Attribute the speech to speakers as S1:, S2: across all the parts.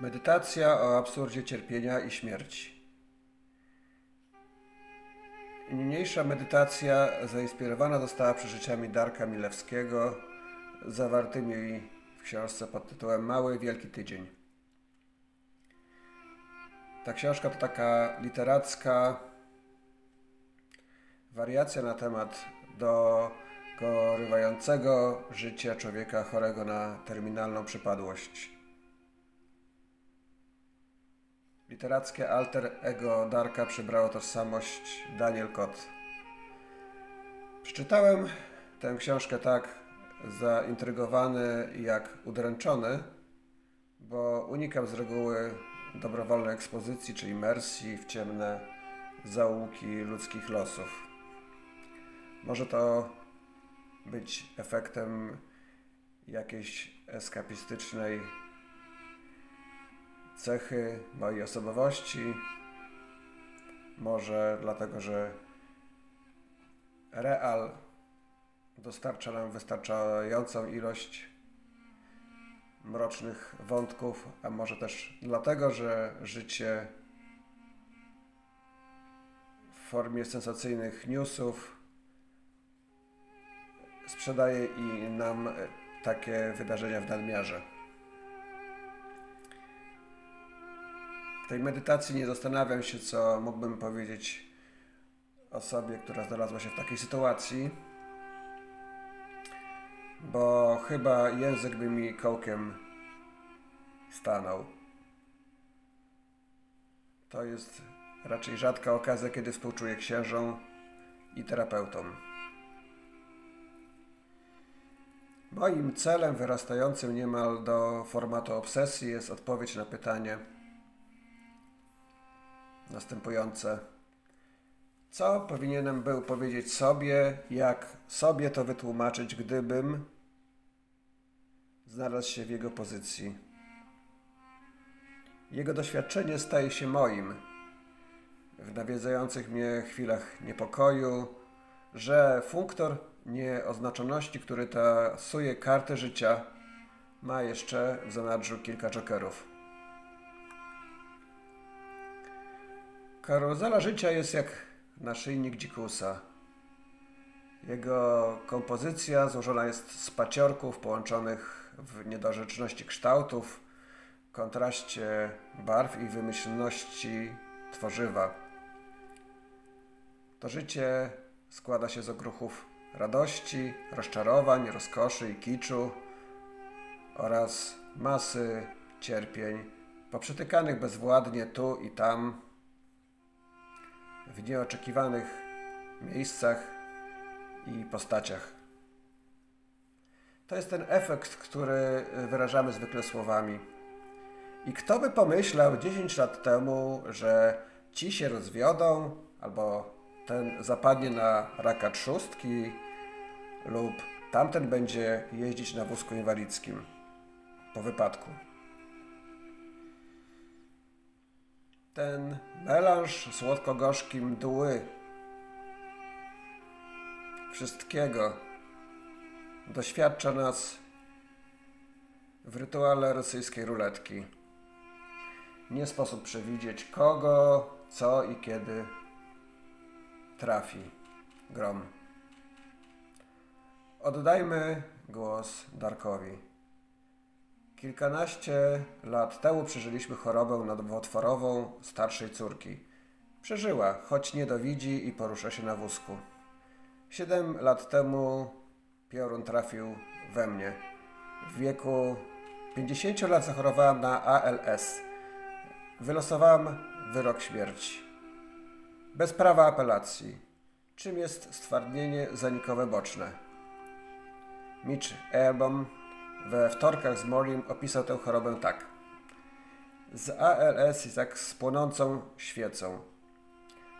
S1: Medytacja o absurdzie cierpienia i śmierci. Niniejsza medytacja zainspirowana została przeżyciami Darka Milewskiego, zawartymi w książce pod tytułem Mały Wielki Tydzień. Ta książka to taka literacka wariacja na temat do gorywającego życia człowieka chorego na terminalną przypadłość. Literackie alter ego Darka przybrało tożsamość Daniel Kot. Przeczytałem tę książkę tak zaintrygowany jak udręczony, bo unikam z reguły dobrowolnej ekspozycji czy imersji w ciemne zaułki ludzkich losów. Może to być efektem jakiejś eskapistycznej cechy mojej osobowości. Może dlatego, że real dostarcza nam wystarczającą ilość mrocznych wątków, a może też dlatego, że życie w formie sensacyjnych newsów sprzedaje i nam takie wydarzenia w nadmiarze. Tej medytacji nie zastanawiam się, co mógłbym powiedzieć osobie, która znalazła się w takiej sytuacji, bo chyba język by mi kołkiem stanął. To jest raczej rzadka okazja, kiedy współczuję księżom i terapeutom. Moim celem wyrastającym niemal do formatu obsesji jest odpowiedź na pytanie następujące. Co powinienem był powiedzieć sobie, jak sobie to wytłumaczyć, gdybym znalazł się w jego pozycji? Jego doświadczenie staje się moim. W nawiedzających mnie chwilach niepokoju, że funktor nieoznaczoności, który tasuje kartę życia, ma jeszcze w zanadrzu kilka jokerów. Karuzela życia jest jak naszyjnik dzikusa. Jego kompozycja złożona jest z paciorków połączonych w niedorzeczności kształtów, kontraście barw i wymyślności tworzywa. To życie składa się z okruchów radości, rozczarowań, rozkoszy i kiczu oraz masy cierpień poprzetykanych bezwładnie tu i tam w nieoczekiwanych miejscach i postaciach. To jest ten efekt, który wyrażamy zwykle słowami. I kto by pomyślał 10 lat temu, że ci się rozwiodą, albo ten zapadnie na raka trzustki, lub tamten będzie jeździć na wózku inwalidzkim po wypadku. Ten melanż słodko-gorzki mdły wszystkiego doświadcza nas w rytuale rosyjskiej ruletki. Nie sposób przewidzieć kogo, co i kiedy trafi grom. Oddajmy głos Darkowi. Kilkanaście lat temu przeżyliśmy chorobę nowotworową starszej córki. Przeżyła, choć nie dowidzi i porusza się na wózku. Siedem lat temu piorun trafił we mnie. W wieku 50 lat zachorowałam na ALS. Wylosowałam wyrok śmierci. Bez prawa apelacji. Czym jest stwardnienie zanikowe boczne? Mitch Erbom we wtorkach z Morim opisał tę chorobę tak. Z ALS jest jak z płonącą świecą.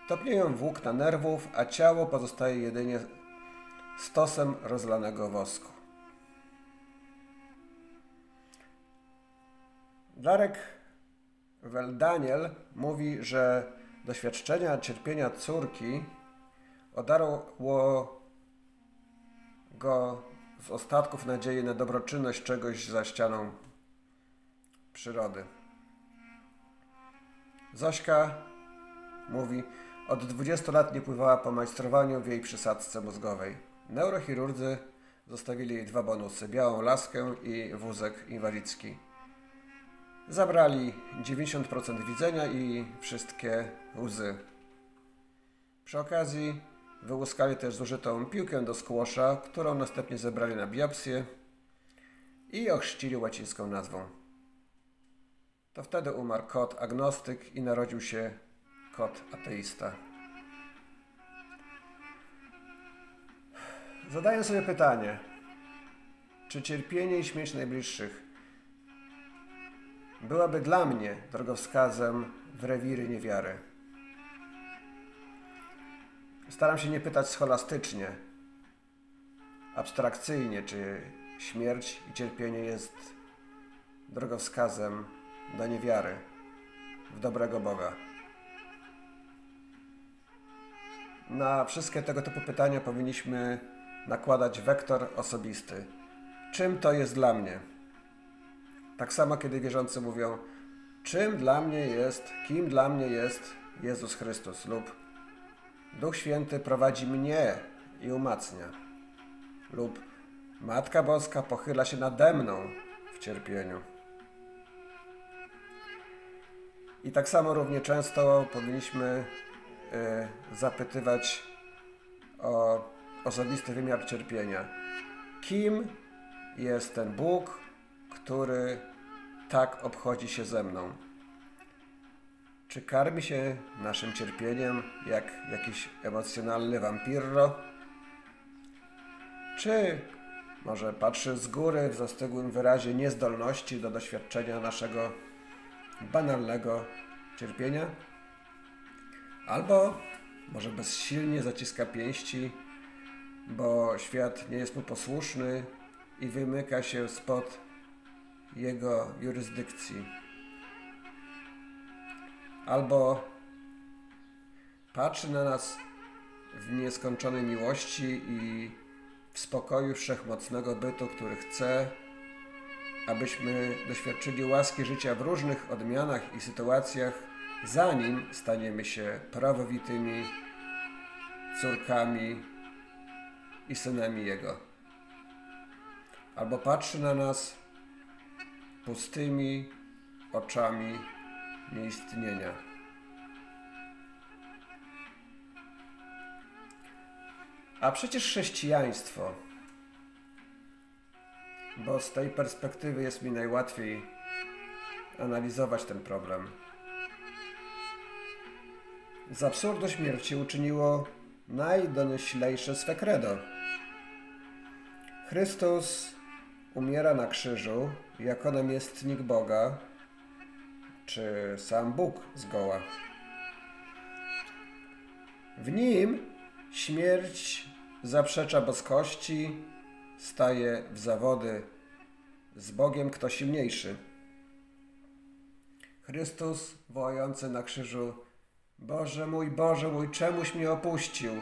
S1: Topnieją włókna nerwów, a ciało pozostaje jedynie stosem rozlanego wosku. Darek Daniel mówi, że doświadczenia cierpienia córki odarło go z ostatków nadziei na dobroczynność czegoś za ścianą przyrody. Zośka mówi, od 20 lat nie pływała po majstrowaniu w jej przysadce mózgowej. Neurochirurdzy zostawili jej dwa bonusy, białą laskę i wózek inwalidzki. Zabrali 90% widzenia i wszystkie łzy. Przy okazji wyłuskali też zużytą piłkę do skłosza, którą następnie zebrali na biopsję i ochrzcili łacińską nazwą. To wtedy umarł kot agnostyk i narodził się kot ateista. Zadaję sobie pytanie, czy cierpienie i śmierć najbliższych byłaby dla mnie drogowskazem w rewiry niewiary? Staram się nie pytać scholastycznie, abstrakcyjnie, czy śmierć i cierpienie jest drogowskazem do niewiary w dobrego Boga. Na wszystkie tego typu pytania powinniśmy nakładać wektor osobisty. Czym to jest dla mnie? Tak samo, kiedy wierzący mówią, czym dla mnie jest, kim dla mnie jest Jezus Chrystus lub Duch Święty prowadzi mnie i umacnia lub Matka Boska pochyla się nade mną w cierpieniu. I tak samo równie często powinniśmy y, zapytywać o osobisty wymiar cierpienia. Kim jest ten Bóg, który tak obchodzi się ze mną? Czy karmi się naszym cierpieniem jak jakiś emocjonalny wampirro? Czy może patrzy z góry w zastygłym wyrazie niezdolności do doświadczenia naszego banalnego cierpienia? Albo może bezsilnie zaciska pięści, bo świat nie jest mu posłuszny i wymyka się spod jego jurysdykcji. Albo patrzy na nas w nieskończonej miłości i w spokoju wszechmocnego bytu, który chce, abyśmy doświadczyli łaski życia w różnych odmianach i sytuacjach, zanim staniemy się prawowitymi córkami i synami Jego. Albo patrzy na nas pustymi oczami nieistnienia. A przecież chrześcijaństwo, bo z tej perspektywy jest mi najłatwiej analizować ten problem. Z absurdu śmierci uczyniło najdonioślejsze swe credo. Chrystus umiera na krzyżu jako namiestnik Boga, czy sam Bóg zgoła. W nim śmierć zaprzecza boskości, staje w zawody z Bogiem kto silniejszy. Chrystus wołający na krzyżu Boże mój, Boże mój, czemuś mnie opuścił?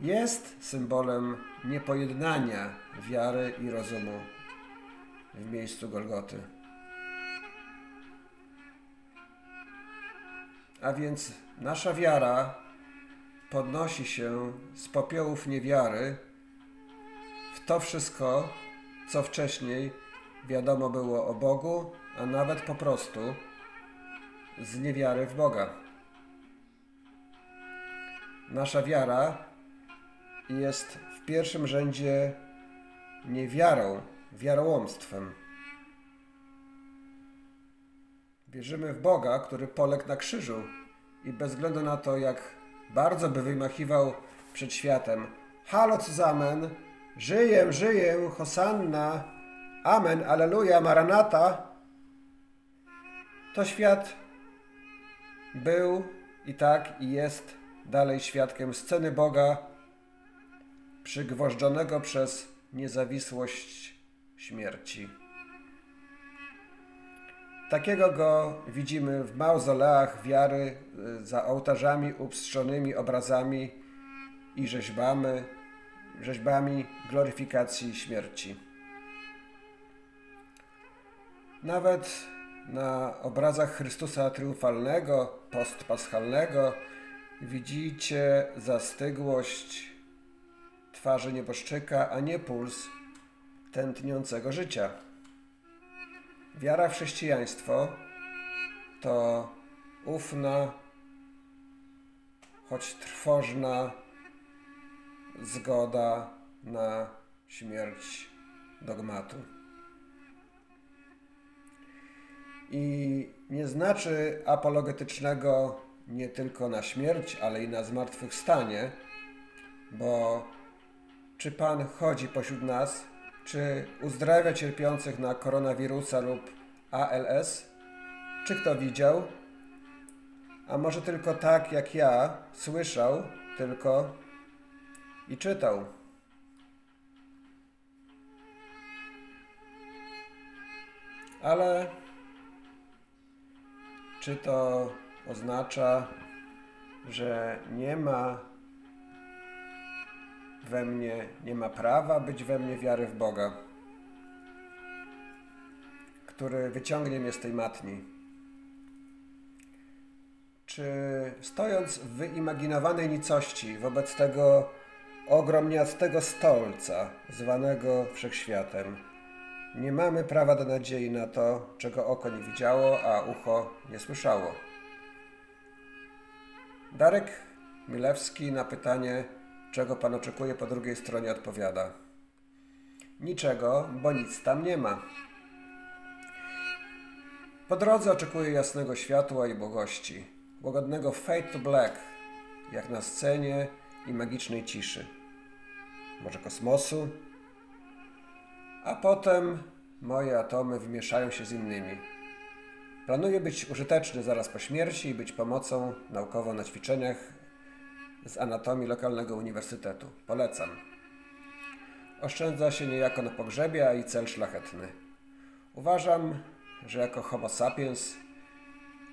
S1: Jest symbolem niepojednania wiary i rozumu w miejscu Golgoty. A więc nasza wiara podnosi się z popiołów niewiary w to wszystko, co wcześniej wiadomo było o Bogu, a nawet po prostu z niewiary w Boga. Nasza wiara jest w pierwszym rzędzie niewiarą, wiarołomstwem. Wierzymy w Boga, który poległ na krzyżu i bez względu na to, jak bardzo by wymachiwał przed światem. Halo Zamen, żyję, żyję, Hosanna, Amen, Aleluja, Maranata, to świat był i tak i jest dalej świadkiem sceny Boga przygwożdżonego przez niezawisłość śmierci. Takiego go widzimy w mauzoleach wiary y, za ołtarzami upstrzonymi obrazami i rzeźbami, rzeźbami gloryfikacji śmierci. Nawet na obrazach Chrystusa triumfalnego, postpaschalnego widzicie zastygłość twarzy nieboszczyka, a nie puls tętniącego życia. Wiara w chrześcijaństwo to ufna, choć trwożna zgoda na śmierć dogmatu. I nie znaczy apologetycznego nie tylko na śmierć, ale i na zmartwychwstanie, bo czy Pan chodzi pośród nas, czy uzdrawia cierpiących na koronawirusa lub ALS, czy kto widział, a może tylko tak jak ja słyszał tylko i czytał. Ale czy to oznacza, że nie ma we mnie, nie ma prawa być we mnie wiary w Boga, który wyciągnie mnie z tej matni? Czy stojąc w wyimaginowanej nicości wobec tego ogromniastego stolca, zwanego wszechświatem, nie mamy prawa do nadziei na to, czego oko nie widziało, a ucho nie słyszało. Darek Milewski na pytanie, czego pan oczekuje po drugiej stronie, odpowiada: Niczego, bo nic tam nie ma. Po drodze oczekuję jasnego światła i błogości, łagodnego fade to black, jak na scenie i magicznej ciszy. Może kosmosu, a potem moje atomy wymieszają się z innymi. Planuję być użyteczny zaraz po śmierci i być pomocą naukowo na ćwiczeniach z anatomii lokalnego uniwersytetu. Polecam. Oszczędza się niejako na pogrzebie, a i cel szlachetny. Uważam, że jako homo sapiens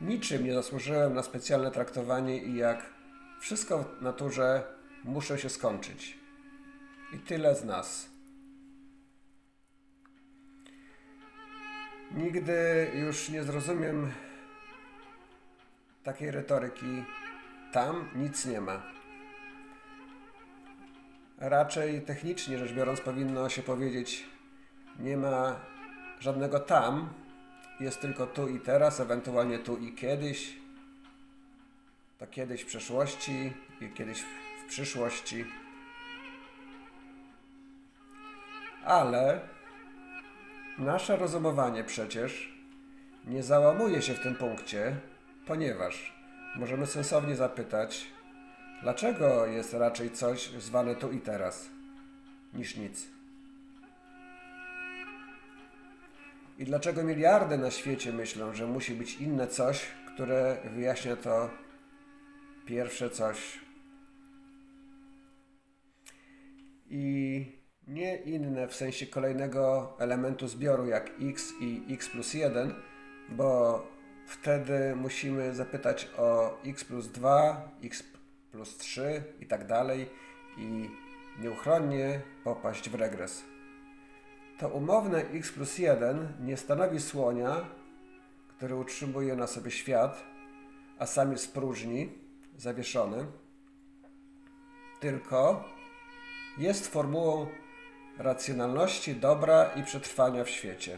S1: niczym nie zasłużyłem na specjalne traktowanie i jak wszystko w naturze muszę się skończyć. I tyle z nas. Nigdy już nie zrozumiem takiej retoryki. Tam nic nie ma. Raczej technicznie rzecz biorąc, powinno się powiedzieć: Nie ma żadnego tam, jest tylko tu i teraz, ewentualnie tu i kiedyś. To kiedyś w przeszłości i kiedyś w przyszłości. Ale Nasze rozumowanie przecież nie załamuje się w tym punkcie, ponieważ możemy sensownie zapytać, dlaczego jest raczej coś zwane tu i teraz, niż nic. I dlaczego miliardy na świecie myślą, że musi być inne coś, które wyjaśnia to pierwsze coś. I nie inne w sensie kolejnego elementu zbioru jak x i x plus 1, bo wtedy musimy zapytać o x plus 2, x plus 3 i tak dalej i nieuchronnie popaść w regres. To umowne x plus 1 nie stanowi słonia, który utrzymuje na sobie świat, a sam jest próżni, zawieszony, tylko jest formułą racjonalności, dobra i przetrwania w świecie.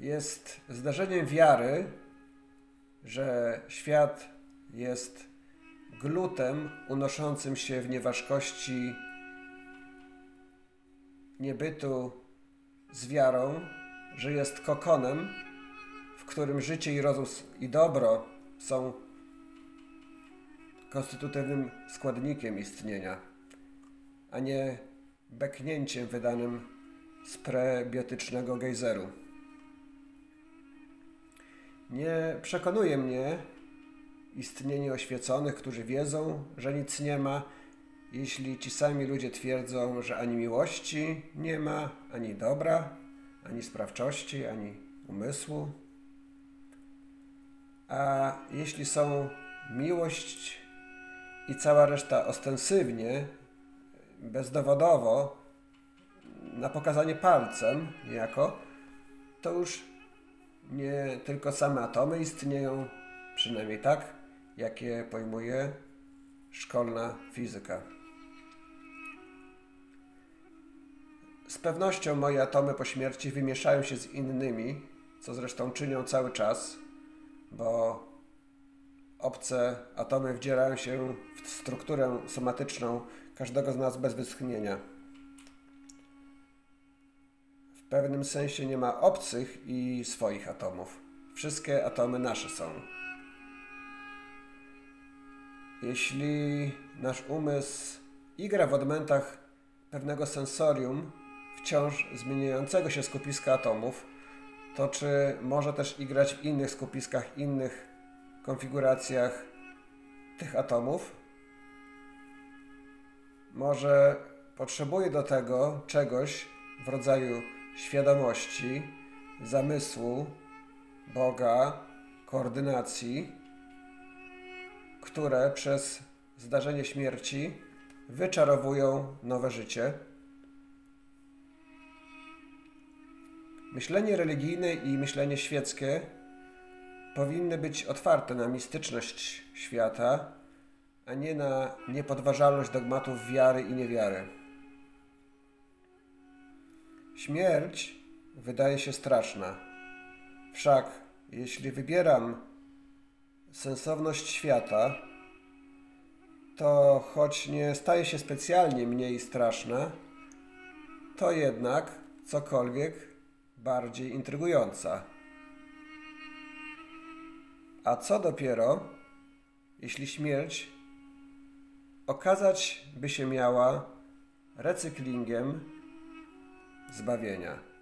S1: Jest zdarzeniem wiary, że świat jest glutem unoszącym się w nieważkości niebytu z wiarą, że jest kokonem, w którym życie i rozum i dobro są konstytutywnym składnikiem istnienia a nie beknięciem wydanym z prebiotycznego gejzeru. Nie przekonuje mnie istnienie oświeconych, którzy wiedzą, że nic nie ma, jeśli ci sami ludzie twierdzą, że ani miłości nie ma, ani dobra, ani sprawczości, ani umysłu. A jeśli są miłość i cała reszta ostensywnie bezdowodowo na pokazanie palcem niejako, to już nie tylko same atomy istnieją, przynajmniej tak, jakie pojmuje szkolna fizyka. Z pewnością moje atomy po śmierci wymieszają się z innymi, co zresztą czynią cały czas, bo obce atomy wdzierają się w strukturę somatyczną każdego z nas bez wytchnienia. W pewnym sensie nie ma obcych i swoich atomów. Wszystkie atomy nasze są. Jeśli nasz umysł igra w odmętach pewnego sensorium, wciąż zmieniającego się skupiska atomów, to czy może też igrać w innych skupiskach, innych konfiguracjach tych atomów? Może potrzebuje do tego czegoś w rodzaju świadomości, zamysłu, Boga, koordynacji, które przez zdarzenie śmierci wyczarowują nowe życie. Myślenie religijne i myślenie świeckie powinny być otwarte na mistyczność świata, a nie na niepodważalność dogmatów wiary i niewiary. Śmierć wydaje się straszna. Wszak, jeśli wybieram sensowność świata, to choć nie staje się specjalnie mniej straszna, to jednak cokolwiek bardziej intrygująca. A co dopiero, jeśli śmierć okazać by się miała recyklingiem zbawienia.